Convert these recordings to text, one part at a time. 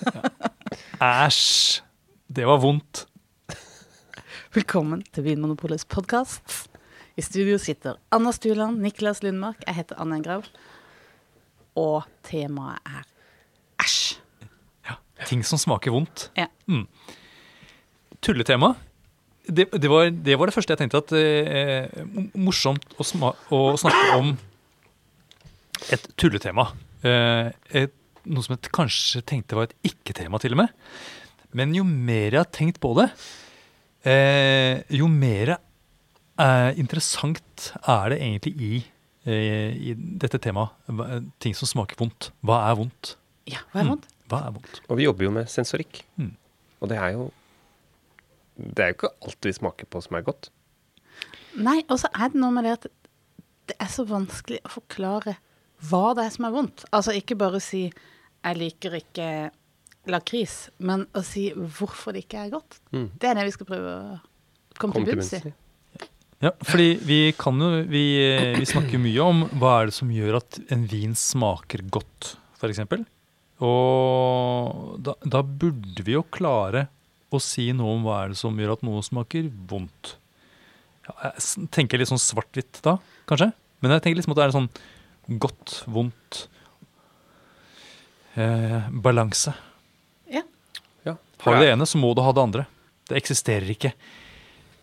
Æsj. Det var vondt. Velkommen til Vinmonopolets podkast. I studio sitter Anna Stuland, Niklas Lundmark, jeg heter Anne Engrav. Og temaet er æsj. Ja, ting som smaker vondt. Ja. Mm. Tulletema. Det, det, var, det var det første jeg tenkte at eh, Morsomt å, å snakke om et tulletema. Eh, et, noe som jeg kanskje tenkte var et ikke-tema, til og med. Men jo mer jeg har tenkt på det, eh, jo mer eh, interessant er det egentlig i, eh, i dette temaet. Ting som smaker vondt. Hva er vondt? Ja, hva er vondt? Hva er vondt? Og vi jobber jo med sensorikk. Mm. Og det er jo Det er jo ikke alt vi smaker på som er godt. Nei, og så er det noe med det at det er så vanskelig å forklare hva det er som er vondt. Altså ikke bare si 'jeg liker ikke lakris', men å si hvorfor det ikke er godt. Mm. Det er det vi skal prøve å komme Kom til bunns i. Ja, fordi vi kan jo Vi, vi snakker mye om hva er det som gjør at en vin smaker godt, f.eks. Og da, da burde vi jo klare å si noe om hva er det som gjør at noe smaker vondt. Ja, jeg tenker litt sånn svart-hvitt da, kanskje. Men jeg tenker liksom at det er sånn godt, vondt eh, Balanse. Ja. Ja. Har du det ene, så må du ha det andre. Det eksisterer ikke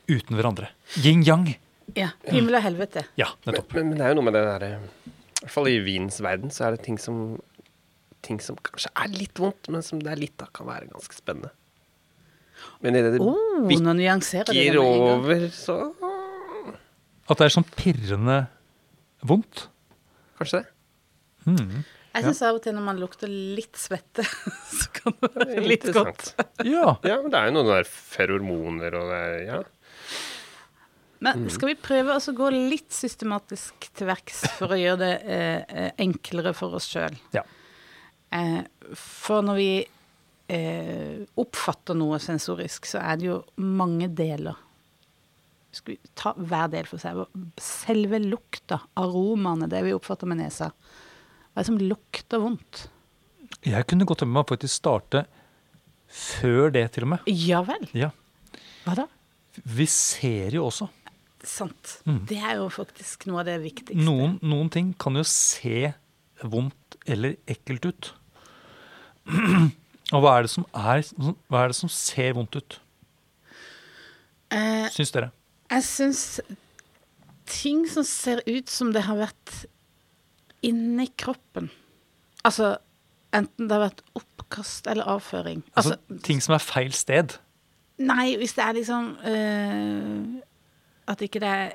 uten hverandre. Yin-yang. Ja. Himmel og helvete. Ja, Men, nettopp. men, men det er jo noe med det derre I hvert fall i vinens verden så er det ting som Ting som kanskje er litt vondt, men som det er litt av, kan være ganske spennende. Men idet det Oh, nyanserer dere bikker det over, så At det er sånn pirrende vondt. Kanskje det. Mm. Jeg syns av og til når man lukter litt svette, så kan det være litt godt. Ja. Ja, men det er jo noen der feromoner og det Ja. Men skal vi prøve å gå litt systematisk til verks for å gjøre det eh, eh, enklere for oss sjøl? Ja. Eh, for når vi eh, oppfatter noe sensorisk, så er det jo mange deler. Skal vi ta hver del for seg? Selve lukta, aromaene, det vi oppfatter med nesa. Hva er det som lukter vondt? Jeg kunne godt tenke meg å faktisk starte før det, til og med. Ja vel. Ja. Hva da? Vi ser jo også. Sant. Mm. Det er jo faktisk noe av det viktigste. Noen, noen ting kan jo se vondt eller ekkelt ut. Og hva er det som er Hva er det som ser vondt ut, Eh, syns dere? Jeg syns ting som ser ut som det har vært inni kroppen Altså enten det har vært oppkast eller avføring. Altså, Altså, ting som er feil sted. Nei, hvis det er liksom eh, At ikke det er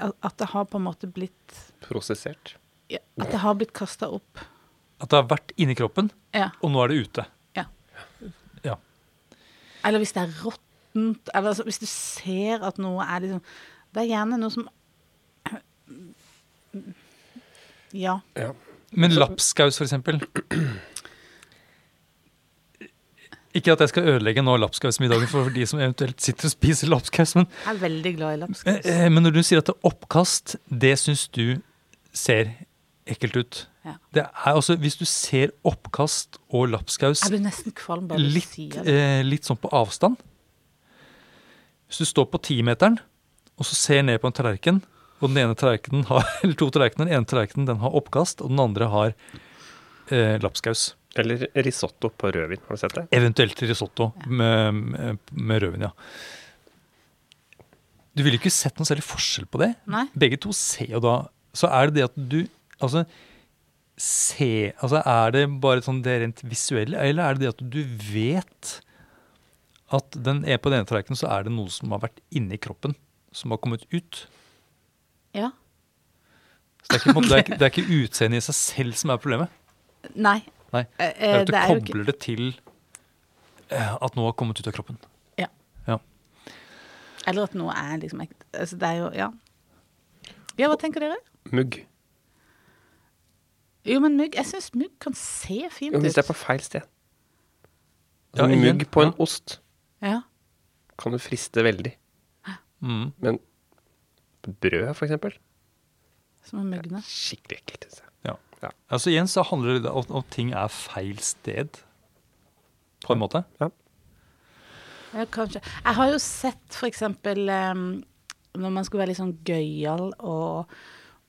at- At det har på en måte blitt Prosessert. ja, At det har blitt kasta opp. At det har vært inni kroppen, Ja. og nå er det ute. ja. Ja. Eller hvis det er råttent. Eller altså, hvis du ser at noe er liksom Det er gjerne noe som Ja. Ja. Men lapskaus, for eksempel. Ikke at jeg skal ødelegge nå lapskausmiddagen for de som eventuelt sitter og spiser lapskaus, men, Jeg er veldig glad i eh, lapskaus. eh, men når du sier at det er oppkast, det syns du ser ekkelt ut. Ja. Det er også, Hvis du ser oppkast og lapskaus Jeg blir nesten kvalm bare litt, si eh, litt sånn på avstand Hvis du står på timeteren og så ser ned på en tallerken, og den ene tallerkenen har, eller to tallerkener, den ene tallerkenen den har oppkast, og den andre har eh, lapskaus. Eller risotto på rødvin. Har du sett det? Eventuelt risotto med, med, med rødvin, ja. Du ville ikke sett noen særlig forskjell på det. Nei. Begge to ser jo da Så er det det at du Altså, se Altså, er det bare sånn det rent visuelle, eller er det det at du vet at den er på den ene tallerkenen, så er det noe som har vært inni kroppen, som har kommet ut? Ja. Så det er ikke, måte- det er ikke, det er ikke utseendet i seg selv som er problemet. Nei. Nei. Eh, Det er eh, at du det er kobler det til eh, at noe har kommet ut av kroppen. Ja. Ja. Eller at noe er liksom ekte. Altså, det er jo Ja. Ja, hva tenker dere? Mugg. Jo, men mugg Jeg syns mugg kan se fint ut. hvis det er på feil sted. Ja, Altså, mugg på en ost Ja. kan jo friste veldig. Mm. Men brød, for eksempel, Som er mugne. skikkelig ekkelt. synes jeg. Ja. Ja. Altså Igjen så handler det om at ting er feil sted. på en måte. Ja, kanskje. Jeg har jo sett for eksempel når man skulle være litt sånn gøyal og,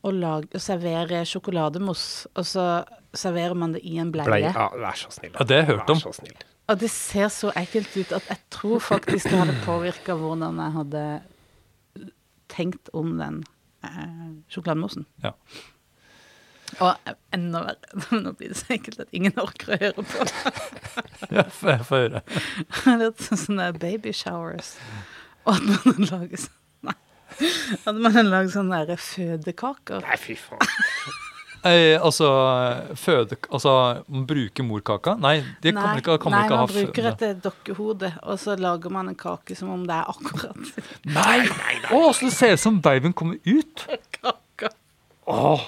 og, lag, og servere sjokolademousse, og så serverer man det i en bleie. bleie. ja, vær så snill. Ja, det har jeg hørt Vær om. så snill. Og det ser så ekkelt ut at jeg tror faktisk det hadde påvirka hvordan jeg hadde tenkt om den eh, sjokolademoussen. Ja. Og enda verre, nå blir det så enkelt at ingen orker å høre på. Ja, Få høre. Litt sånne baby showers. Og at man lager sånn Nei. At man lager sånne fødekaker. Nei, fy faen. Eh, altså føde... Altså man bruker morkaka? Nei, det kan man ikke, kan man ikke ha man bruker et dokkehode, og så lager man en kake som om det er akkurat Nei! Å, så det ser ut som babyen kommer ut! kaka. Oh.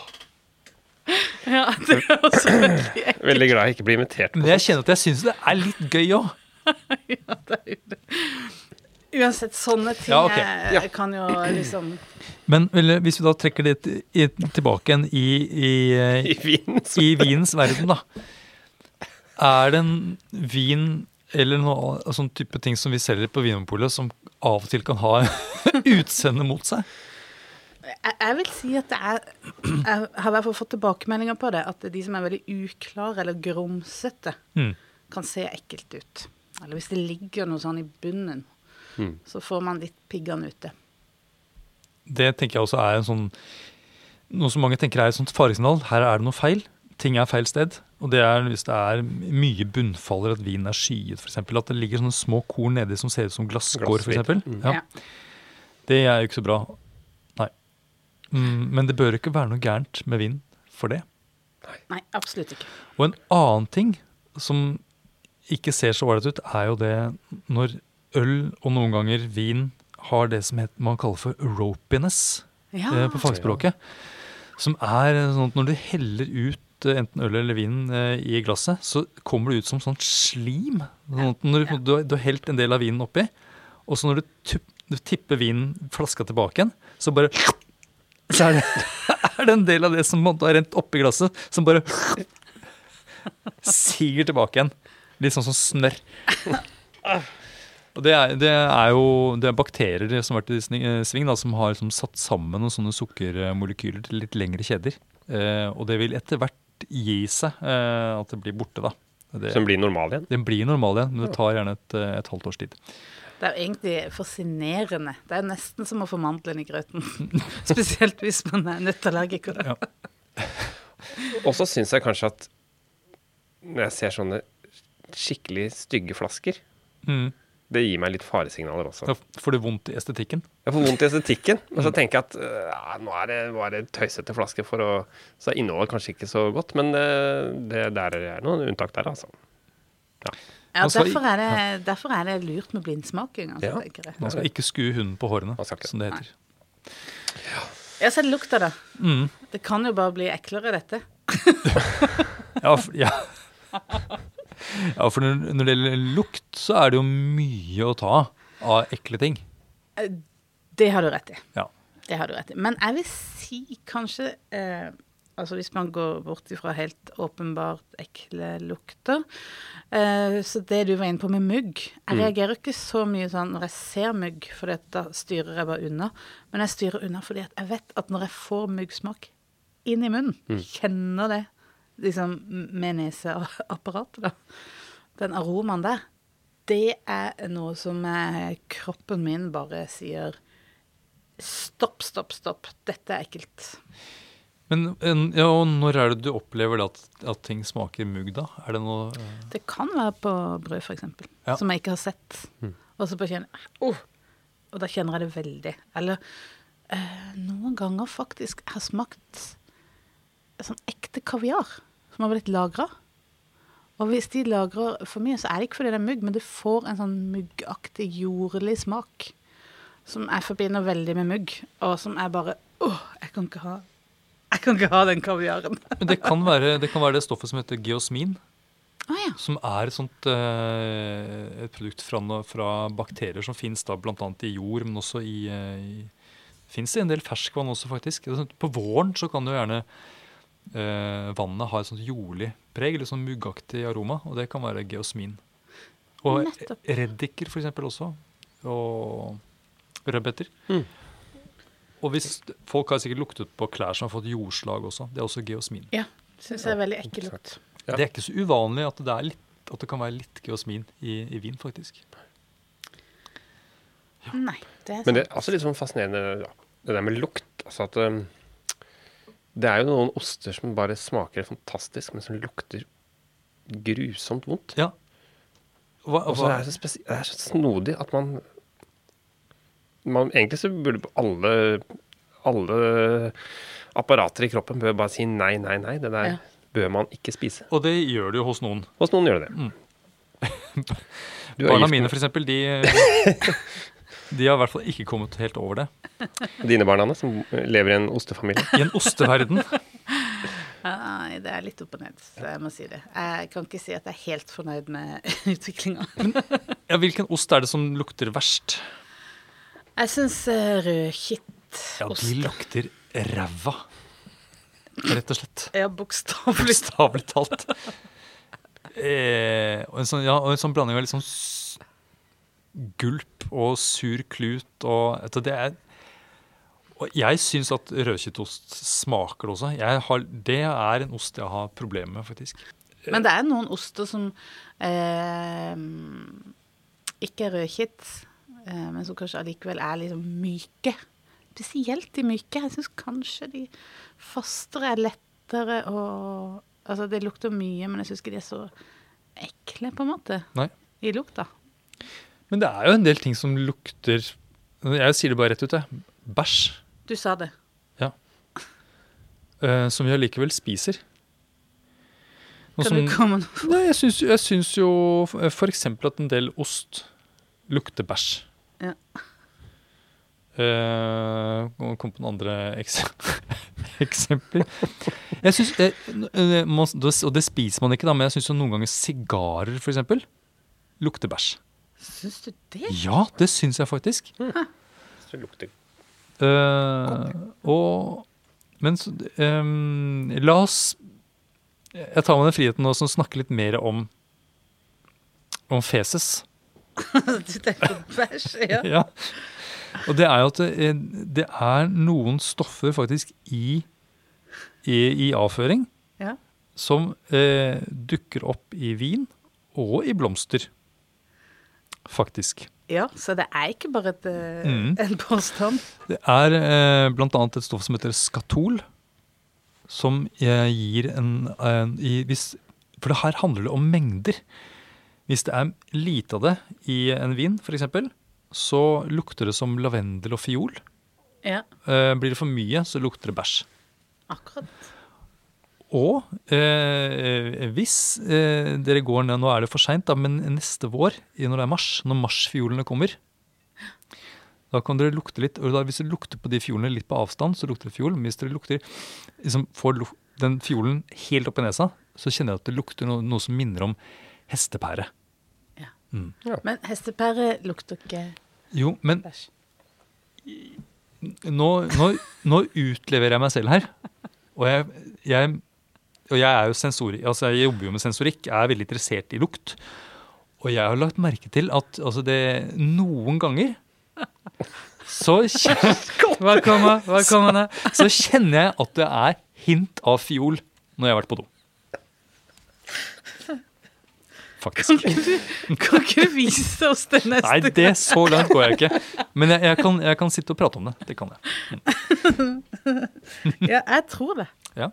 Ja, det er også veldig ekkelt. Veldig glad jeg ikke blir invitert. men jeg kjenner at jeg syns det er litt gøy òg. Ja, det er jo det. Uansett, sånne ting Ja, ok. eh, Ja. kan jo liksom Men hvis vi da trekker det tilbake igjen i, i, I vins. i vinens verden, da. Er det en vin eller noe av- sånn type ting som vi selger på Vinmonopolet, som av og til kan ha utseendet mot seg? jeg, jeg vil si at det er Jeg har i hvert fall fått tilbakemeldinger på det, at de som er veldig uklare eller grumsete, Mm. kan se ekkelt ut. Eller hvis det ligger noe sånn i bunnen, Mm. så får man litt piggene ute. Det tenker jeg også er en sånn Noe som mange tenker er et sånt faresignal. Her er det noe feil. Ting er feil sted. Og det er hvis det er mye bunnfaller, at vinen er skyet f.eks. At det ligger sånne små korn nedi som ser ut som glasskår f.eks. Mm. Ja. Det er jo ikke så bra. Nei. Mm, men det bør ikke være noe gærent med vin for det. Nei, absolutt ikke. Og en annen ting som ikke ser så ålreit ut, er jo det når øl og noen ganger vin har det som heter, man kaller for ropiness Ja, eh, på fagspråket. Som er sånn at når du heller ut eh, enten øl eller vin eh, i glasset, så kommer det ut som sånn slim. Sånn at når du, du, har- du har helt en del av vinen oppi, og så når du, tup, du tipper vinen flaska tilbake igjen, så bare Så er det, er det en del av det som har rent oppi glasset, som bare siger tilbake igjen. Litt sånn som snørr. Og det er, det er jo det er bakterier som har vært i eh, sving, da, som har som satt sammen noen sånne sukkermolekyler til litt lengre kjeder. Eh, og det vil etter hvert gi seg eh, at det blir borte, da. Det, Som blir normal igjen. den blir normal igjen, men det tar gjerne et, eh, et halvt års tid. Det er jo egentlig fascinerende. Det er nesten som å få mandelen i grøten. Spesielt hvis man er nøtteallergiker. Ja. Og så syns jeg kanskje at når jeg ser sånne skikkelig stygge flasker, Mm. Det gir meg litt faresignaler også. Ja, får du vondt i estetikken. Jeg får vondt i estetikken, og så tenker jeg at øh, ja, nå er det bare tøysete flaske for å Så er innholdet kanskje ikke så godt, men øh, det der er noen unntak der, altså. Ja, Ja, derfor, er det, derfor er det lurt med blindsmaking, altså, Ja. Man skal ikke skue hunden på hårene, som det heter. Ja, så er det lukta, da. Mm. Det kan jo bare bli eklere, dette. Ja, ja. ja, for når, det gjelder lukt, så er det jo mye å ta av ekle ting. Det har du rett i. Ja. Det har du rett i. Men jeg vil si kanskje eh, Altså hvis man går bort ifra helt åpenbart ekle lukter eh, Så det du var inne på med mugg Jeg reagerer ikke så mye sånn når jeg ser mugg, for da styrer jeg bare unna. Men jeg styrer unna fordi jeg vet at når jeg får muggsmak inn i munnen, kjenner det liksom med neseapparatet, da. Den aromaen der. Det er noe som eh, kroppen min bare sier Stopp, stopp, stopp. Dette er ekkelt. Men ja, og når er det du opplever at, at ting smaker mugg, da? Er det noe uh... Det kan være på brød, f.eks., Ja. som jeg ikke har sett. Og så bare kjenner jeg oh, Og da kjenner jeg det veldig. Eller uh, noen ganger faktisk jeg har smakt sånn ekte kaviar som har blitt lagra. Og hvis de lagrer for mye, så er det ikke fordi det er mugg, men det får en sånn muggaktig, jordlig smak. Som jeg forbinder veldig med mugg, og som er bare Åh, jeg kan ikke ha Jeg kan ikke ha den kaviaren. Men det kan, være, det kan være det stoffet som heter geosmin, Ah, ja. som er et sånt eh, et produkt fra, fra bakterier som fins bl.a. i jord, men også i, eh, i Fins i en del ferskvann også, faktisk. Sånn- På våren så kan jo gjerne eh, vannet har et sånt jordlig preg, litt sånn muggaktig aroma, og det kan være geosmin. Og Nettopp. reddiker for eksempel også. Og rødbeter. Mm. Og hvis folk har sikkert luktet på klær som har fått jordslag også. Det er også geosmin. Ja, syns jeg er veldig ekkel lukt. Ja. Det er ikke så uvanlig at det, er litt, at det kan være litt geosmin i, i vin, faktisk. Nei, det er Men det er også litt sånn fascinerende, det der med lukt. Altså at um, Det er jo noen oster som bare smaker fantastisk, men som lukter grusomt vondt. Ja. Hva, Og så hva, er det så, det er så snodig at man, man Egentlig så burde alle, alle apparater i kroppen bør bare si nei, nei, nei. Det der Ja. bør man ikke spise. og det gjør det jo hos noen. Hos noen gjør det det. Mm. Barna mine, for eksempel, de, de har i hvert fall ikke kommet helt over det. Dine barn, Anne, som lever i en ostefamilie. I en osteverden. Nei, det er litt opp og ned, så jeg må si det. Jeg kan ikke si at jeg er helt fornøyd med utviklinga. Ja, hvilken ost er det som lukter verst? Jeg syns rødkittost. Ja, de lukter ræva. Rett og slett. Ja, bokstavelig talt. Eh, og, en sånn, ja, og en sånn blanding av litt sånn gulp og sur klut og etter det er og jeg syns at rødkjøttost smaker det også. Jeg har, det er en ost jeg har problemer med, faktisk. Men det er noen oster som eh, ikke er rødkitt, eh, men som kanskje allikevel er liksom myke. Spesielt de myke. Jeg syns kanskje de fastere er lettere å Altså, det lukter mye, men jeg syns ikke de er så ekle, på en måte, Nei. i lukta. Men det er jo en del ting som lukter Jeg sier det bare rett ut, jeg. Bæsj. Du sa det. eh, som vi allikevel spiser. Noe Kan som- du komme noe? Nei, jeg syns, jeg syns jo f.eks. eksempel at en del ost lukter bæsj. Ja. Uh, kom på noen andre eks eksempler. Jeg synes, eh, eh, man, Og det spiser man ikke, da, men jeg syns noen ganger sigarer eksempel, lukter bæsj. Syns du det? Ja, det syns jeg faktisk. Så det lukter uh, og Men så, um, la oss Jeg tar meg den friheten nå som snakker litt mer om om feses. du tenker bæsj? Ja. Ja. Og det er jo at det, det er noen stoffer faktisk i, i, i avføring ja. som eh, dukker opp i vin og i blomster. Faktisk. Ja, så det er ikke bare et, eh, Mm. en påstand. Det er eh, annet et stoff som heter skatol, som gir en, en i, hvis, For det her handler det om mengder. Hvis det er lite av det i en vin, f.eks., så lukter det som lavendel og fiol. Ja, Eh, blir det for mye, så lukter det bæsj. akkurat. Og eh, hvis eh, dere går ned Nå er det for seint, men neste vår, når det er mars, når marsfiolene kommer Da kan dere lukte litt. og da, Hvis dere lukter på de fiolene litt på avstand, så lukter det fiol. Men hvis dere lukter, liksom, får luk den fiolen helt opp i nesa, så kjenner jeg at det lukter noe, noe som minner om hestepære. Ja. Mm. Men hestepære lukter ikke Jo, men bæsj. nå, nå, nå utleverer jeg meg selv her. Og jeg, jeg, og jeg er jo sensori, altså jeg jobber jo med sensorikk, er veldig interessert i lukt. Og jeg har lagt merke til at altså det, noen ganger så, kjen- Hva kommer Hva kommer det? så kjenner jeg at det er hint av fiol når jeg har vært på do. Faktisk. Kan ikke du vise oss det neste gang? Nei, det så langt går jeg ikke. Men jeg, jeg, kan, jeg kan sitte og prate om det. Det kan jeg. Ja, jeg tror det. Ja.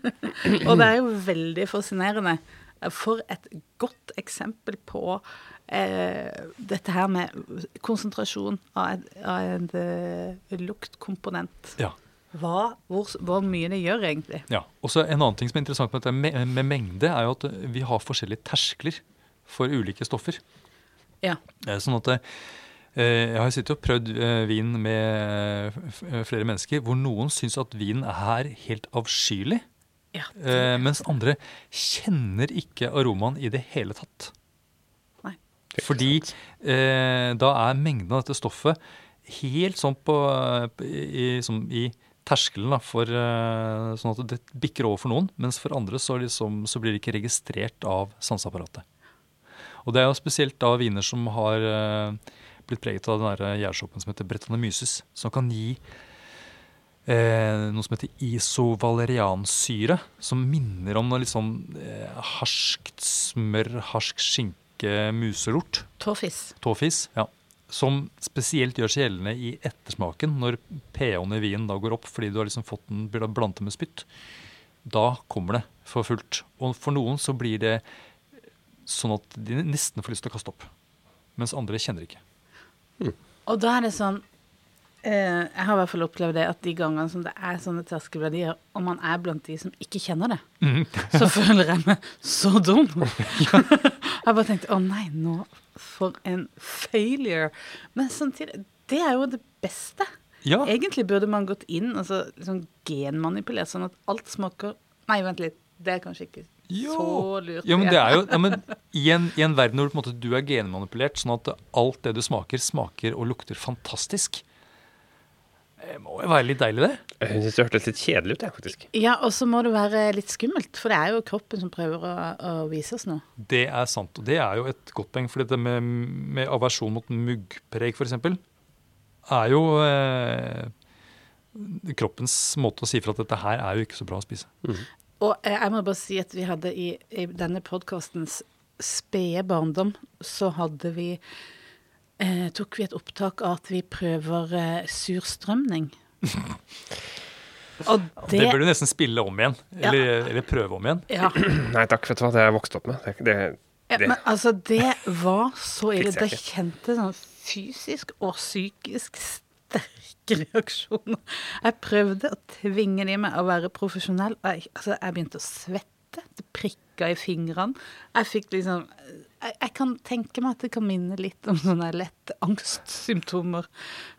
Og det er jo veldig fascinerende. For et godt eksempel på eh, dette her med konsentrasjon av en, av en eh, luktkomponent. Ja. Hva, hvor, hvor mye det gjør, egentlig. Ja, og så En annen ting som er interessant med dette med, mengde, er jo at vi har forskjellige terskler for ulike stoffer. Ja. Eh, Sånn at eh, Jeg har sittet og prøvd eh, vin med flere mennesker hvor noen syns at vinen er helt avskyelig, Ja, eh, mens andre kjenner ikke aromaen i det hele tatt. Nei. Fordi eh, da er mengden av dette stoffet helt sånn på, i, som i terskelen da, for eh, sånn at det bikker over for noen, mens for andre så, liksom, så blir det ikke registrert av sanseapparatet. Og det er jo spesielt da viner som har eh, blitt preget av den gjærsoppen som heter Brettanomyces, som kan gi eh, noe som heter isovaleriansyre, som minner om noe litt sånn eh, harskt smør, harsk skinke, muselort. Tåfis. Tåfis, ja. Som spesielt gjør seg gjeldende i ettersmaken, når pH-en i vinen da går opp fordi du har liksom fått den blandet med spytt. Da kommer det for fullt. Og for noen så blir det sånn at de nesten får lyst til å kaste opp. Mens andre kjenner ikke. Og da er det sånn eh, Jeg har i hvert fall opplevd det at de gangene som det er sånne terskelverdier, og man er blant de som ikke kjenner det, mm. så føler jeg meg så dum. jeg bare tenkte å nei, nå for en failure. Men samtidig, det er jo det beste. Ja, Egentlig burde man gått inn og så liksom genmanipulert, sånn at alt smaker Nei, vent litt. Det er kanskje ikke Jo. så lurt. ja men det er jo ja, men i, en, I en verden hvor på en måte, du er genmanipulert, sånn at alt det du smaker, smaker og lukter fantastisk. Det må jo være litt deilig, det. Jeg syns det hørtes litt kjedelig ut, jeg, faktisk. Ja, og så må det være litt skummelt, for det er jo kroppen som prøver å, å vise oss noe. Det er sant, og det er jo et godt poeng. For dette med, med aversjon mot muggpreg, f.eks., er jo eh, kroppens måte å si fra at dette her er jo ikke så bra å spise. Og eh, jeg må bare si at vi hadde i, i denne podkastens spede barndom, så hadde vi eh, Tok vi et opptak av at vi prøver eh, surstrømning. Og Det, det, bør du nesten spille om igjen, Ja. eller, eller prøve om igjen. ja, Nei takk, vet du hva, det har jeg vokst opp med. Det, det, ja, men altså, det var så ille. Ikke. kjente sånn fysisk og psykisk sterke reaksjoner. Jeg prøvde å tvinge de med å være profesjonell. Jeg, altså, jeg begynte å svette. Det prikka i fingrene. Jeg fikk liksom jeg, jeg kan tenke meg at det kan minne litt om sånne lette angstsymptomer.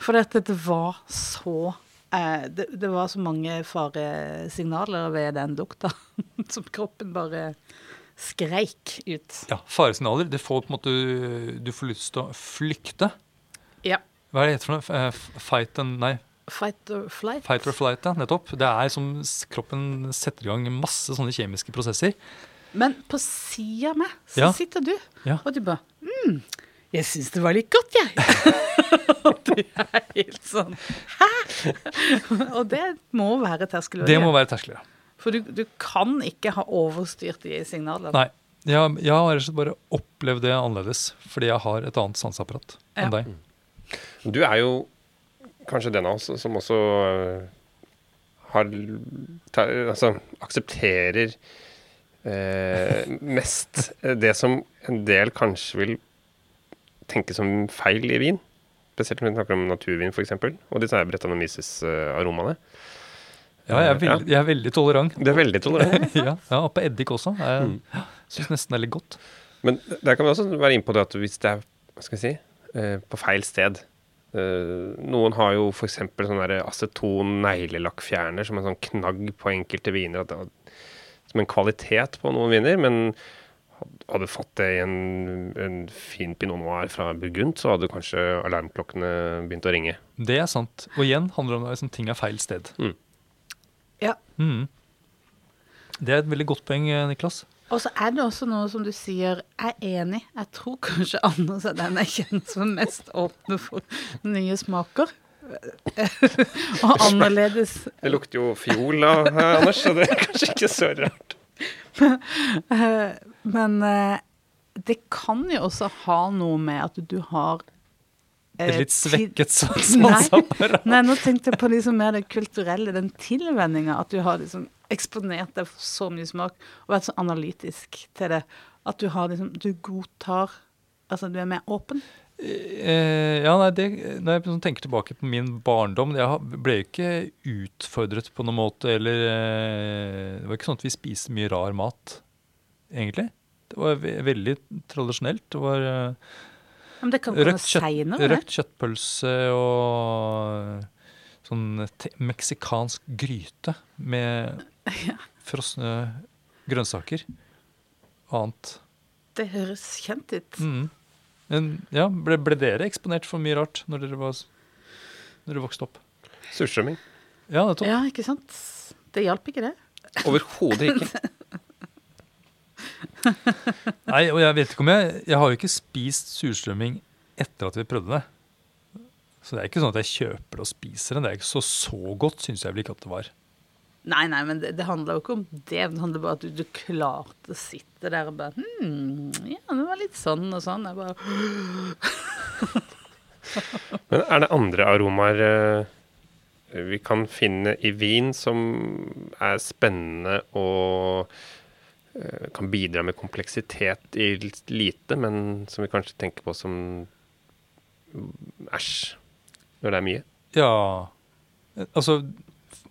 For det var så eh, det, det var så mange faresignaler ved den lukta som kroppen bare skreik ut. Ja, Faresignaler. Det får på en måte Du får lyst til å flykte. Ja. Hva er det heter for noe? Eh, Fight and Nei, Fight or flight. fight or flight, ja. Nettopp. Det er som kroppen setter i gang masse sånne kjemiske prosesser. Men på sida av meg så Ja. sitter du, Ja. og du bare mm, Jeg syns det var litt godt, jeg. og du er helt sånn Hæ? og det må være terskelverdier. Det må være terskler. ja. For du, du kan ikke ha overstyrt de signalene. Nei. Jeg, jeg har rett og slett bare opplevd det annerledes, fordi jeg har et annet sanseapparat Ja. enn deg. Du er jo kanskje den av oss som også øh, har Altså aksepterer eh, mest det som en del kanskje vil tenke som feil i vin. Spesielt når vi snakker om naturvin, f.eks. Og disse her Brettanomyces-aromaene. Ja, jeg er, veld, jeg er veldig tolerant. Du er veldig tolerant. ja, ja, og på eddik også. Jeg Mm. syns nesten det er litt godt. Men der kan vi også være inne på det at hvis det er hva skal jeg si, eh, på feil sted eh, Noen har jo f.eks. sånn der aceton neglelakkfjerner som en sånn knagg på enkelte viner. At som en kvalitet på noen viner. Men hadde fått det i en, en fin pinot noir fra Burgund, så hadde kanskje alarmklokkene begynt å ringe. Det er sant. Og igjen handler det om at liksom, ting er feil sted. Ja. Mm. Det er et veldig godt poeng, eh, Niklas. Og så er det også noe som du sier, jeg er enig. Jeg tror kanskje Anders er den jeg kjenner som mest åpne for nye smaker. Og annerledes Det lukter jo fiol av Anders, så det er kanskje ikke så rart. Men eh, det kan jo også ha noe med at du har eh, Et litt svekket sanseapparat? Nei. Nei, nå tenkte jeg på liksom mer det kulturelle, den tilvenninga. At du har liksom eksponert deg for så mye smak og vært så analytisk til det. At du har liksom Du godtar Altså, du er mer åpen. Eh, ja, nei, det, Når jeg sånn tenker tilbake på min barndom Jeg ble jo ikke utfordret på noen måte, eller eh, Det var ikke sånn at vi spiste mye rar mat, egentlig. Det var ve veldig tradisjonelt. Det var eh, Men det kan røkt, kjøtt, seinere. røkt kjøttpølse og sånn meksikansk gryte med frosne grønnsaker. Annet. Det høres kjent ut. Mm. Men ja, ble, ble dere eksponert for mye rart når dere, var, når dere vokste opp? Surstrømming. Ja, nettopp. Ja, ikke sant? Det hjalp ikke, det. Overhodet ikke. Nei, og jeg vet ikke om jeg Jeg har jo ikke spist surstrømming etter at vi prøvde det. Så det er ikke sånn at jeg kjøper det og spiser det. Det er ikke så så godt, syns jeg vel ikke at det var. Nei, nei, men det, det handler jo ikke om det. Det handler bare om at du, du klarte å sitte der og bare Hm, ja, det var litt sånn og sånn. Jeg bare Men er det andre aromaer eh, vi kan finne i vin som er spennende og eh, kan bidra med kompleksitet i litt lite, men som vi kanskje tenker på som æsj når det er mye? Ja Altså,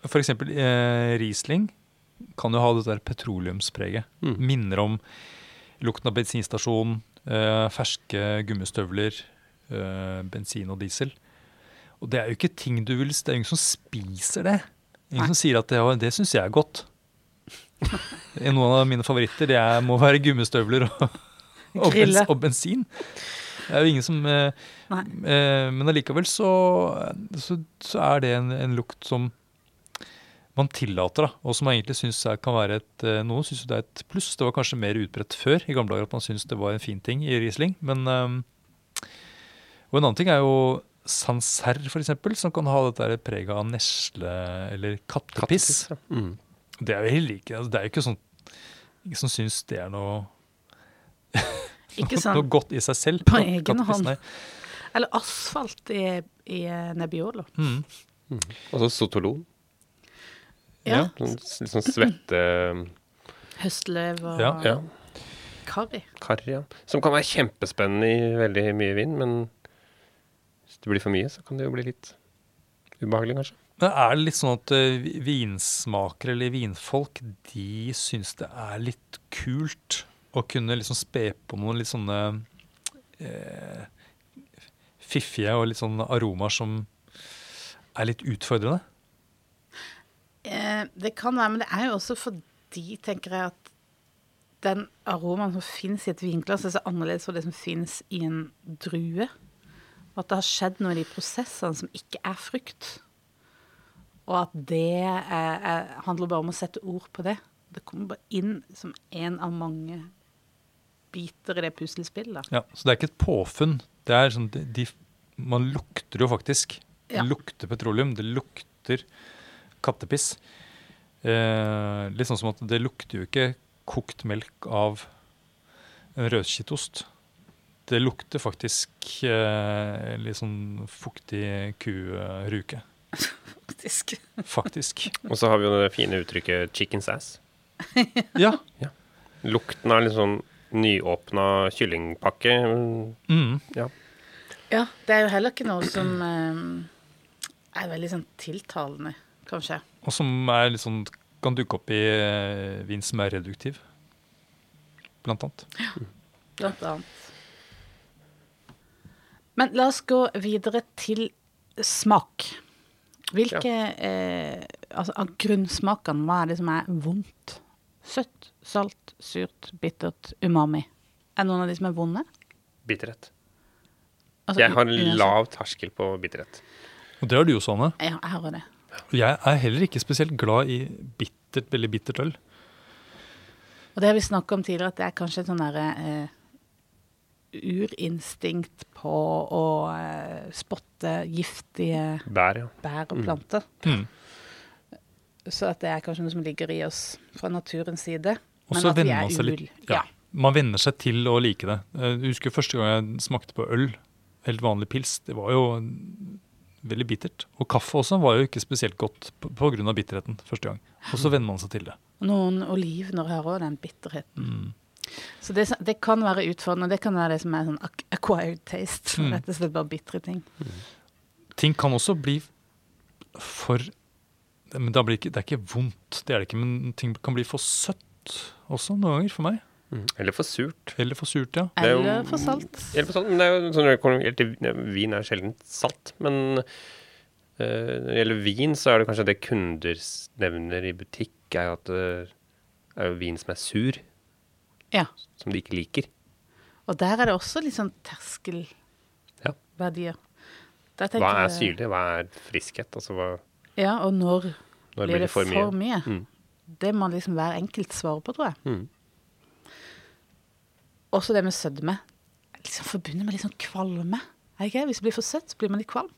f- for eksempel eh, Riesling kan jo ha det der petroleumspreget. Mm. Minner om lukten av bensinstasjon, eh, ferske gummistøvler, eh, bensin og diesel. Og det er jo ikke ting du vil Det er ingen som spiser det. Ingen Nei. som sier at det, «Ja, det syns jeg er godt. Noen av mine favoritter det er, må være gummistøvler og, og, bens, og bensin. Det er jo ingen som eh, eh, Men allikevel så, så, så er det en, en lukt som man tillater, da, og som man egentlig syns er- kan være et eh, Noen syns det er et pluss. Det var kanskje mer utbredt før i gamle dager at man syntes det var en fin ting i Riesling. Men eh, Og en annen ting er jo Sancerre, for eksempel, som kan ha dette preget av nesle eller kattepiss. ja. Mm. Det er jo heller ikke altså, Det er jo ikke sånn Ingen som syns det er noe, Ikke noe godt i seg selv. På egen hånd. nei. Eller asfalt i, i eh, Nebbiolo. Mm. Og så sotolon. Ja. Sånn, litt sånn svette Høstløv og Ja. ja, karri. karri. Ja. Som kan være kjempespennende i veldig mye vin, men hvis det blir for mye, så kan det jo bli litt ubehagelig, kanskje. Men er det litt sånn at eh, vinsmakere eller vinfolk de syns det er litt kult å kunne liksom spe på noen litt sånne eh, fiffige og litt sånne aromaer som er litt utfordrende? Eh, det kan være, men det er jo også fordi, tenker jeg, at den aromaen som fins i et vinglass, er så annerledes fra det som fins i en drue. Og at det har skjedd noe i de prosessene som ikke er frukt. Og at det er, er, handler bare om å sette ord på det. Det kommer bare inn som en av mange biter i det puslespillet. Ja, Så det er ikke et påfunn. Det er sånn, de, de, Man lukter jo faktisk. Ja. Det lukter petroleum. Det lukter kattepiss. Eh, litt sånn som at det lukter jo ikke kokt melk av en rødkittost. Det lukter faktisk eh, litt sånn fuktig kuruke. Faktisk. Faktisk. Og så har vi jo det fine uttrykket 'chicken's ass'. Ja. Lukten av litt sånn nyåpna kyllingpakke. Mm. Ja, det er jo heller ikke noe som eh, er veldig sånn tiltalende, kanskje. Og som er litt sånn, kan dukke opp i eh, vin som er reduktiv, blant annet. Blant annet. Men la oss gå videre til smak. Hvilke eh, altså, av grunnsmakene, hva er det som er vondt? Søtt, salt, surt, bittert, umami. Er noen av de som er vonde? Bitterhet. Altså, Jeg har en lav terskel på bitterhet. Og det har du jo, Sanne. Ja, jeg har det. Jeg er heller ikke spesielt glad i bittert, veldig bittert øl. Og det har vi snakket om tidligere, at det er kanskje et sånn derre eh, urinstinkt på å eh, spotte giftige Bær, ja. bær og planter. Mm. Så at det er kanskje noe som ligger i oss fra naturens side. Og Men så at vi er man seg litt ja. Ja. Man venner seg til å like det. Eh, Jeg husker første gang jeg smakte på øl, helt vanlig pils. Det var jo veldig bittert. Og kaffe også var jo ikke spesielt godt pga. bitterheten første gang. Og så venner man seg til det. Noen olivener har òg den bitterheten. Mm. Så det, det kan være utfordrende. Det kan være det som er sånn acquired taste. Mm. Rett og slett bare bitre ting. Ting kan også bli for men det, ikke, det er ikke vondt, det er det ikke, men ting kan bli for søtt også noen ganger for meg. Eller for surt. Eller for surt, ja. Er jo- Eller for salt. Eller for salt, men det er jo sånn Vin er sjelden salt, men eh, når det gjelder vin, så er det kanskje det kunder nevner i butikk, er at det er jo vin som er sur, Ja. som de ikke liker. Og der er det også litt sånn terskelverdier. Ja. Hva er syrlig, hva er friskhet? Altså hva, Ja, og når, når blir det for mye? Mm. Det må liksom hver enkelt svare på, tror jeg. Mm. Også det med sødme. Liksom forbundet med litt sånn kvalme. Det? Hvis det blir for søtt, blir man litt kvalm.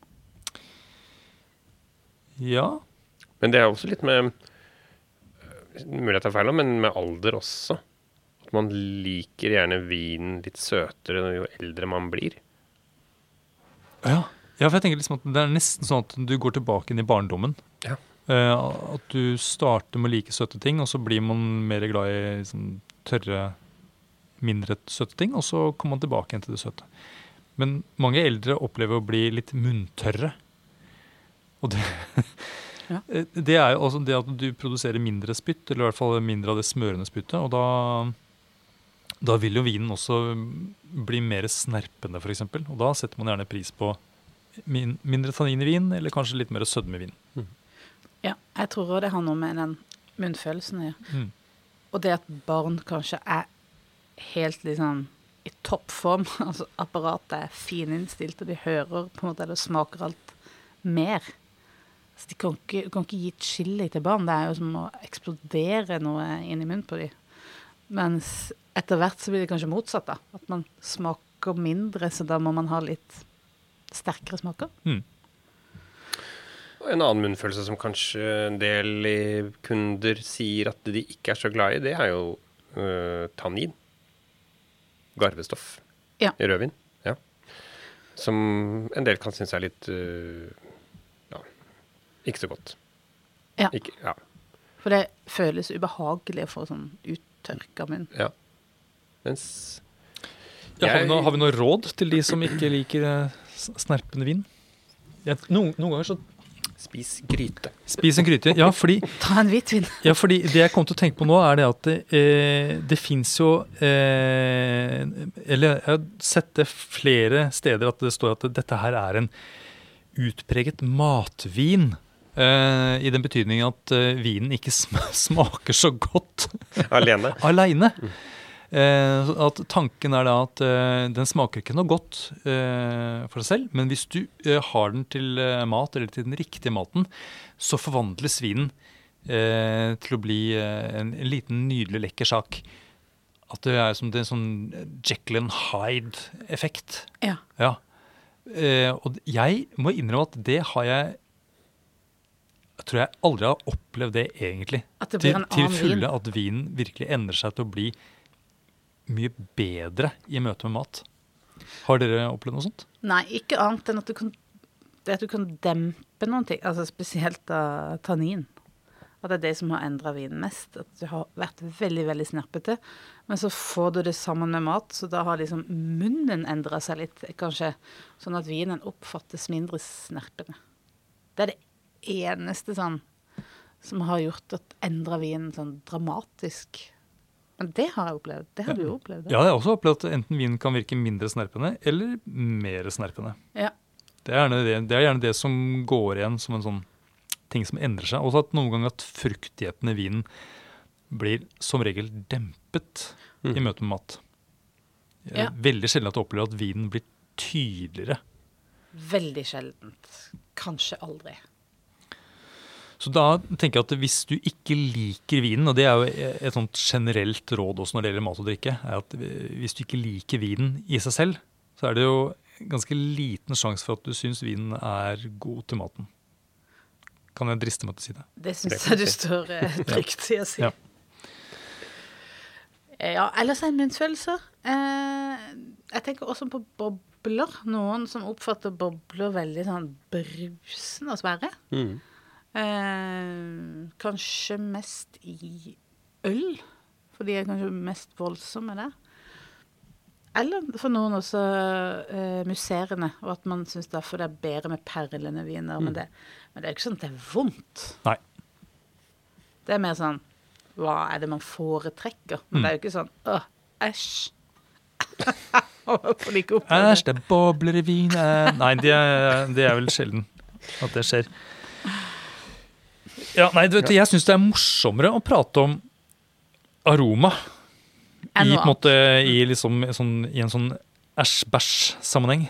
Ja. Men det er også litt med øh, Mulig jeg tar feil, men med alder også. At man liker gjerne vinen litt søtere jo eldre man blir. Ja. ja, for jeg tenker liksom at det er nesten sånn at du går tilbake inn i barndommen. Ja. Eh, at du starter med å like søte ting, og så blir man mer glad i liksom, tørre, mindre søte ting, og så kommer man tilbake igjen til det søte. Men mange eldre opplever å bli litt munntørre. Og det, Ja. Eh, det er jo altså det at du produserer mindre spytt, eller i hvert fall mindre av det smørende spyttet. Og da, da vil jo vinen også bli mer snerpende, f.eks. Og da setter man gjerne pris på min, mindre tannin i vin, eller kanskje litt mer sødme i vin. Ja, jeg tror det har noe med den munnfølelsen å gjøre. Mm. Og det at barn kanskje er helt liksom i toppform. Altså apparatet er fininnstilt, og de hører på en måte eller smaker alt mer. Så de kan ikke, kan ikke gi chili til barn. Det er jo som å eksplodere noe inn i munnen på dem. Mens etter hvert så blir det kanskje motsatt. da. At man smaker mindre, så da må man ha litt sterkere smaker. Mm. Og en annen munnfølelse som kanskje en del kunder sier at de ikke er så glad i, det er jo øh, tannin. Garvestoff Ja. i rødvin. Ja. Som en del kan synes er litt uh, ja, ikke så godt. Ja. Ikke, ja. For det føles ubehagelig å få sånn uttørka munn. ja. Mens Ja, har, vi Jeg- noe, har vi noe råd til de som ikke liker eh, snerpende vin? Jeg, noen, noen ganger så spis gryte. Spis en gryte. Ja, fordi Ta en hvitvin. Ja, fordi det jeg kom til å tenke på nå, er det at det, eh, det fins jo eh, Eller jeg har sett det flere steder at det står at dette her er en utpreget matvin. Eh, I den betydning at eh, vinen ikke smaker så godt Alene. aleine. Eh, at tanken er da at eh, den smaker ikke noe godt eh, for seg selv, men hvis du eh, har den til eh, mat, eller til den riktige maten, så forvandles vinen eh, til å bli en, en liten, nydelig, lekker sak. At det er som det er en sånn Jekyll and Hyde-effekt. Ja. Ja. Eh, og jeg må innrømme at det har jeg Jeg tror jeg aldri har opplevd det egentlig. Til, en til fulle vin. at vinen virkelig endrer seg til å bli mye bedre i møte med mat. Har dere opplevd noe sånt? Nei, ikke annet enn at du kan, at du kan dempe noen ting. Altså spesielt av tannin. At det er det som har endra vinen mest. At det har vært veldig, veldig snerpete. Men så får du det sammen med mat, så da har liksom munnen endra seg litt, kanskje. Sånn at vinen oppfattes mindre snerpende. Det er det eneste sånn som har gjort at endra vinen sånn dramatisk. Men det har jeg opplevd. Det har du jo opplevd. Ja, jeg har også opplevd at enten vinen kan virke mindre snerpende eller mer snerpende. Ja. Det er, gjerne det, det er gjerne det som går igjen som en sånn ting som endrer seg. Også at noen ganger at fruktigheten i vinen blir som regel dempet i møte med mat. Ja. Veldig sjelden at du opplever at vinen blir tydeligere. Veldig sjeldent. Kanskje aldri. Så da tenker jeg at hvis du ikke liker vinen, og det er jo et sånt generelt råd også når det gjelder mat og drikke, er at hvis du ikke liker vinen i seg selv, så er det jo ganske liten sjanse for at du syns vinen er god til maten. Kan jeg driste meg til å si det? Det syns jeg du står eh, trygt i å si. Ja. Eh, Ja, ellers er munnfølelser. Eh, jeg tenker også på bobler. Noen som oppfatter bobler veldig sånn brusende og svære. Mm. Eh, kanskje mest i øl, for de er kanskje mest voldsomme der. Eller for noen også eh, musserende, og at man syns derfor det er bedre med perlende viner. Men, det, men det er ikke sånn at det er vondt. Nei. Det er mer sånn Hva er det man foretrekker? Men det er jo ikke sånn Åh, æsj. Æsj, det er bobler i vin eh. Nei, det er, det er vel sjelden at det skjer. Ja, nei, du vet, Jeg syns det er morsommere å prate om aroma i, på en måte, i, liksom, sånn, i en sånn æsj-bæsj-sammenheng.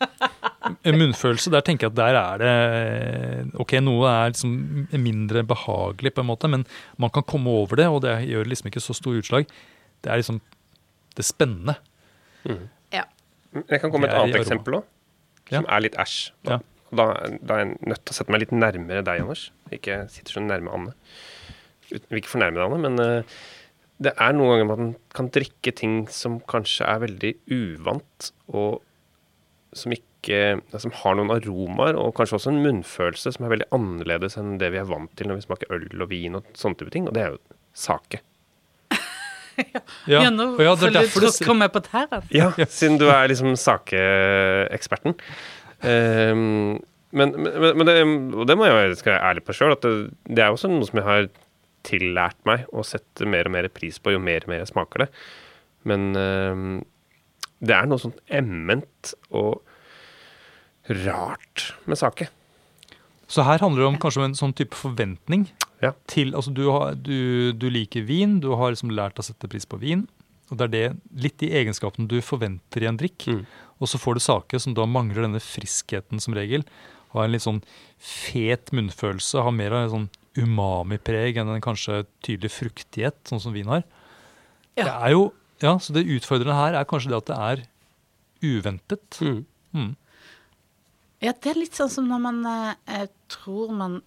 Munnfølelse, der tenker jeg at der er det Ok, noe er liksom mindre behagelig, på en måte, men man kan komme over det, og det gjør liksom ikke så store utslag. Det er liksom det spennende. Ja. Jeg kan komme med et er annet eksempel òg, som er litt æsj. Ja. Og Da, da er jeg nødt til å sette meg litt nærmere deg, Anders. Ikke sitter så nærme Anne. Ut- Vil ikke fornærme deg, Anne, men uh, det er noen ganger man kan drikke ting som kanskje er veldig uvant, og som ikke Som har noen aromaer, og kanskje også en munnfølelse som er veldig annerledes enn det vi er vant til når vi smaker øl og vin og sånne type ting, og det er jo sake. Ja, nå og ja, det er føler du derfor det- tråkker på tærne. Ja, siden du er liksom sakeeksperten. Um, men, men, men det, og det må jeg være- ærlig på sjøl, at det, det er også noe som jeg har tillært meg å sette mer og mer pris på jo mer og mer jeg smaker det. Men um, det er noe sånn emment og rart med sake. Så her handler det om kanskje om en sånn type forventning Ja. til Altså du, har, du, du liker vin, du har liksom lært å sette pris på vin. Og det er det, litt de egenskapene du forventer i en drikk. Mm. Og så får du saker som da mangler denne friskheten som regel. Har en litt sånn fet munnfølelse, har mer av en sånn umami-preg enn en kanskje tydelig fruktighet, sånn som vin har. Ja. Det er jo, ja, Så det utfordrende her er kanskje det at det er uventet. Mm. Mm. Ja, det er litt sånn som når man eh, tror man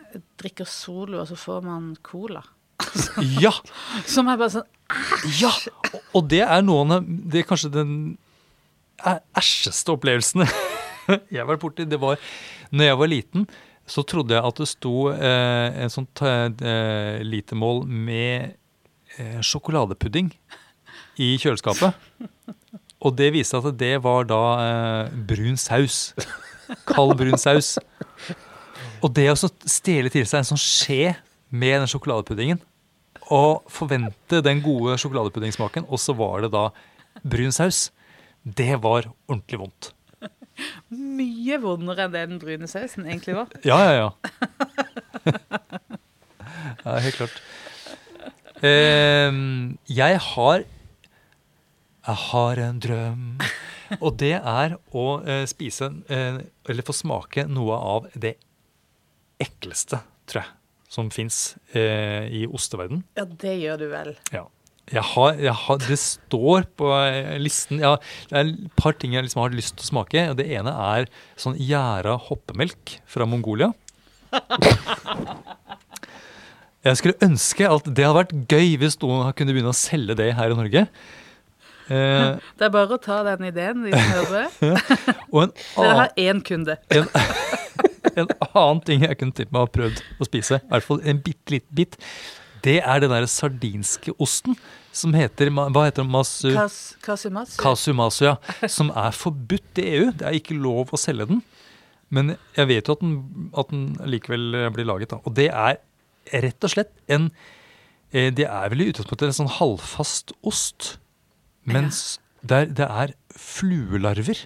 drikker Solo, og så får man cola. Ja! Som er bare sånn Ja! Og det er noen av Det er kanskje den æsjeste opplevelsene jeg har vært borti. Det var når jeg var liten, så trodde jeg at det sto eh, en sånn eh, litermål med eh, sjokoladepudding i kjøleskapet. Og det viste at det var da eh, brun saus. Kald brun saus. Og det å stjele til seg en sånn skje med den sjokoladepuddingen og forvente den gode sjokoladepuddingsmaken, og så var det da brun saus, det var ordentlig vondt. mye vondere enn det den brune sausen egentlig var. Ja, ja, ja. ja, helt klart. Ehm, jeg har Jeg har en drøm. Og det er å eh, spise, eh, eller få smake noe av det ekleste, tror jeg, som fins eh, i osteverden. Ja, det gjør du vel. Ja. Jeg har, jeg har, det står på eh, listen ja, Det er et par ting jeg liksom har lyst til å smake. og Det ene er sånn gjæra hoppemelk fra Mongolia. Jeg skulle ønske at det hadde vært gøy hvis noen kunne begynne å selge det her i Norge. Eh, Det er bare å ta den ideen, de som hører. Dere har én kunde. en, en annen ting jeg kunne tenkt meg å ha prøvd å spise, i hvert fall en bitte liten bit, det er den der sardinske osten som heter Hva heter den? Masu... Kasumasu. Kasumasu, ja. Som er forbudt i EU. Det er ikke lov å selge den. Men jeg vet jo at den, at den likevel blir laget. Da. Og det er rett og slett en eh, Det er vel i utgangspunktet en sånn halvfast ost. Mens der, det er fluelarver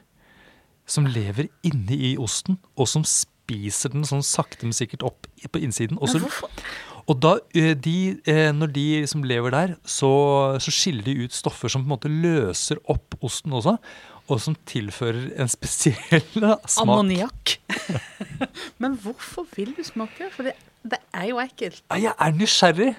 som lever inni i osten, og som spiser den sånn sakte, men sikkert opp på innsiden. Og så og da, de, når de som lever der, så, så skiller de ut stoffer som på en måte løser opp osten også, og som tilfører en spesiell smak. Ammoniakk. Men hvorfor vil du smake? For det, det er jo ekkelt. Jeg er nysgjerrig,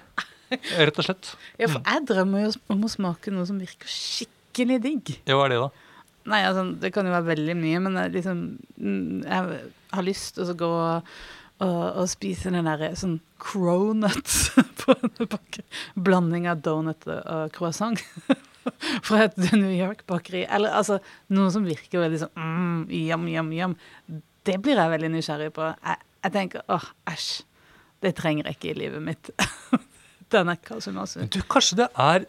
rett og slett. Ja, for jeg drømmer jo om å smake noe som virker skikkelig digg. Ja, hva er det, da? Nei, altså, det kan jo være veldig mye, men liksom mm, Jeg har lyst til å gå og, og, spise den derre sånn cronuts på en pakke. Blanding av donut og, croissant. Fra et New York-bakeri. Eller altså noe som virker veldig sånn mm, yum, yum, yum. Det blir jeg veldig nysgjerrig på. Jeg, jeg tenker åh, æsj. Det trenger jeg ikke i livet mitt. Denne kasumasu. Du, kanskje det er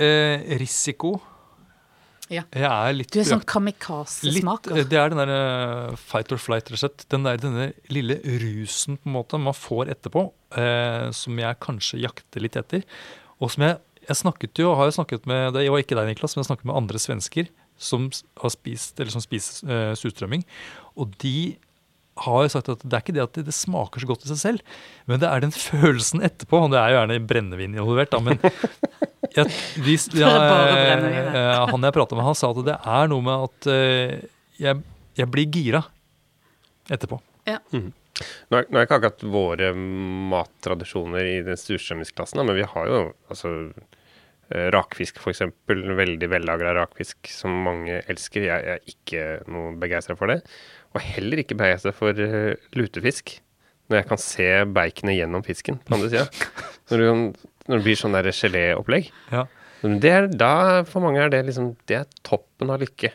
eh, risiko Ja. Jeg er litt Du er sånn kamikaze-smaker. eh, det er den der fight or flight, rett og slett. Den der, denne lille rusen på en måte man får etterpå, eh, som jeg kanskje jakter litt etter. Og som jeg, jeg snakket jo, har jo snakket med Det var ikke deg, Niklas, men jeg snakket med andre svensker som har spist, eller som spiser eh, surstrømming. Og de har jo sagt at det er ikke det at det, smaker så godt i seg selv, men det er den følelsen etterpå. Og det er jo gjerne brennevin involvert, da, men jeg, vi, ja, ja. han jeg prata med, han sa at det er noe med at eh, jeg, jeg blir gira etterpå. Nå er, nå er ikke akkurat våre mattradisjoner i den surstrømmingsklassen, men vi har jo altså Eh, rakfisk, f.eks. Veldig vellagra rakfisk som mange elsker. Jeg, jeg er ikke noe begeistra for det. Og heller ikke begeistra for uh, lutefisk. Når jeg kan se baconet gjennom fisken på andre sida. Når, når, det blir sånn der geléopplegg. Ja. Det er, da, for mange er det liksom Det er toppen av lykke.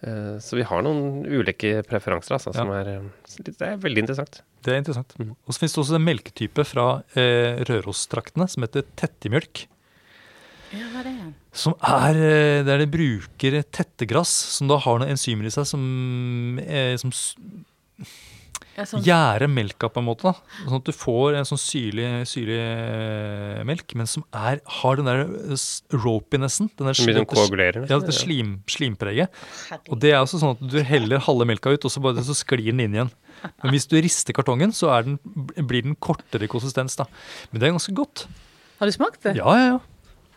Uh, så vi har noen ulike preferanser, altså, som er Det er veldig interessant. Det er interessant. Mm. Og så finnes det også en melketype fra eh, Rørostraktene som heter tettimjølk. Ja, hva er det? Som er der de bruker tettegrass, som da har noen enzymer i seg som, eh, som ja, sånn. gjærer melka på en måte. da. Sånn at du får en sånn syrlig, syrlig melk, men som er, har den der ropinessen. Den der, den koagulerer? Ja, det slim, slimpreget. Og det er også sånn at du heller halve melka ut, og så, bare, så sklir den inn igjen. Men hvis du rister kartongen, så den, blir den kortere konsistens. da. Men det er ganske godt. Har du smakt det? Ja, ja, ja.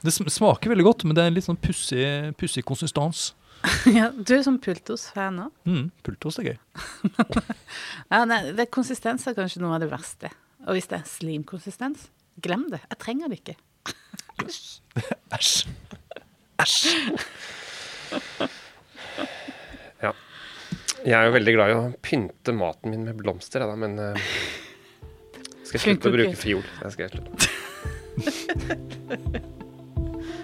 Det smaker veldig godt, men det er en litt sånn pussig konsistens. ja, du er sånn pultos-fan òg? Mm, pultos er gøy. ja, nei, det Konsistens er kanskje noe av det verste. Og hvis det er slimkonsistens, glem det. Jeg trenger det ikke. Æsj. Æsj. ja. Jeg er jo veldig glad i å pynte maten min med blomster, da, men uh, skal jeg slutte å bruke fiol. Jeg skal slutte.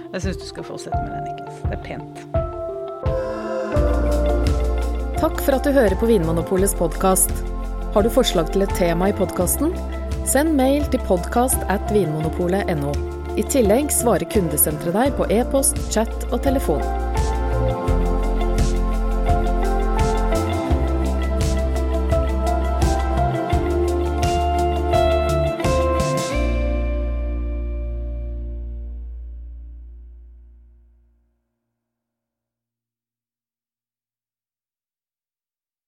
Jeg syns du skal fortsette med det, Niklas. Det er pent. Takk for at du hører på Vinmonopolets podkast. Har du forslag til et tema i podkasten? Send mail til podkast at vinmonopolet.no. I tillegg svarer kundesenteret deg på e-post, chat og telefon.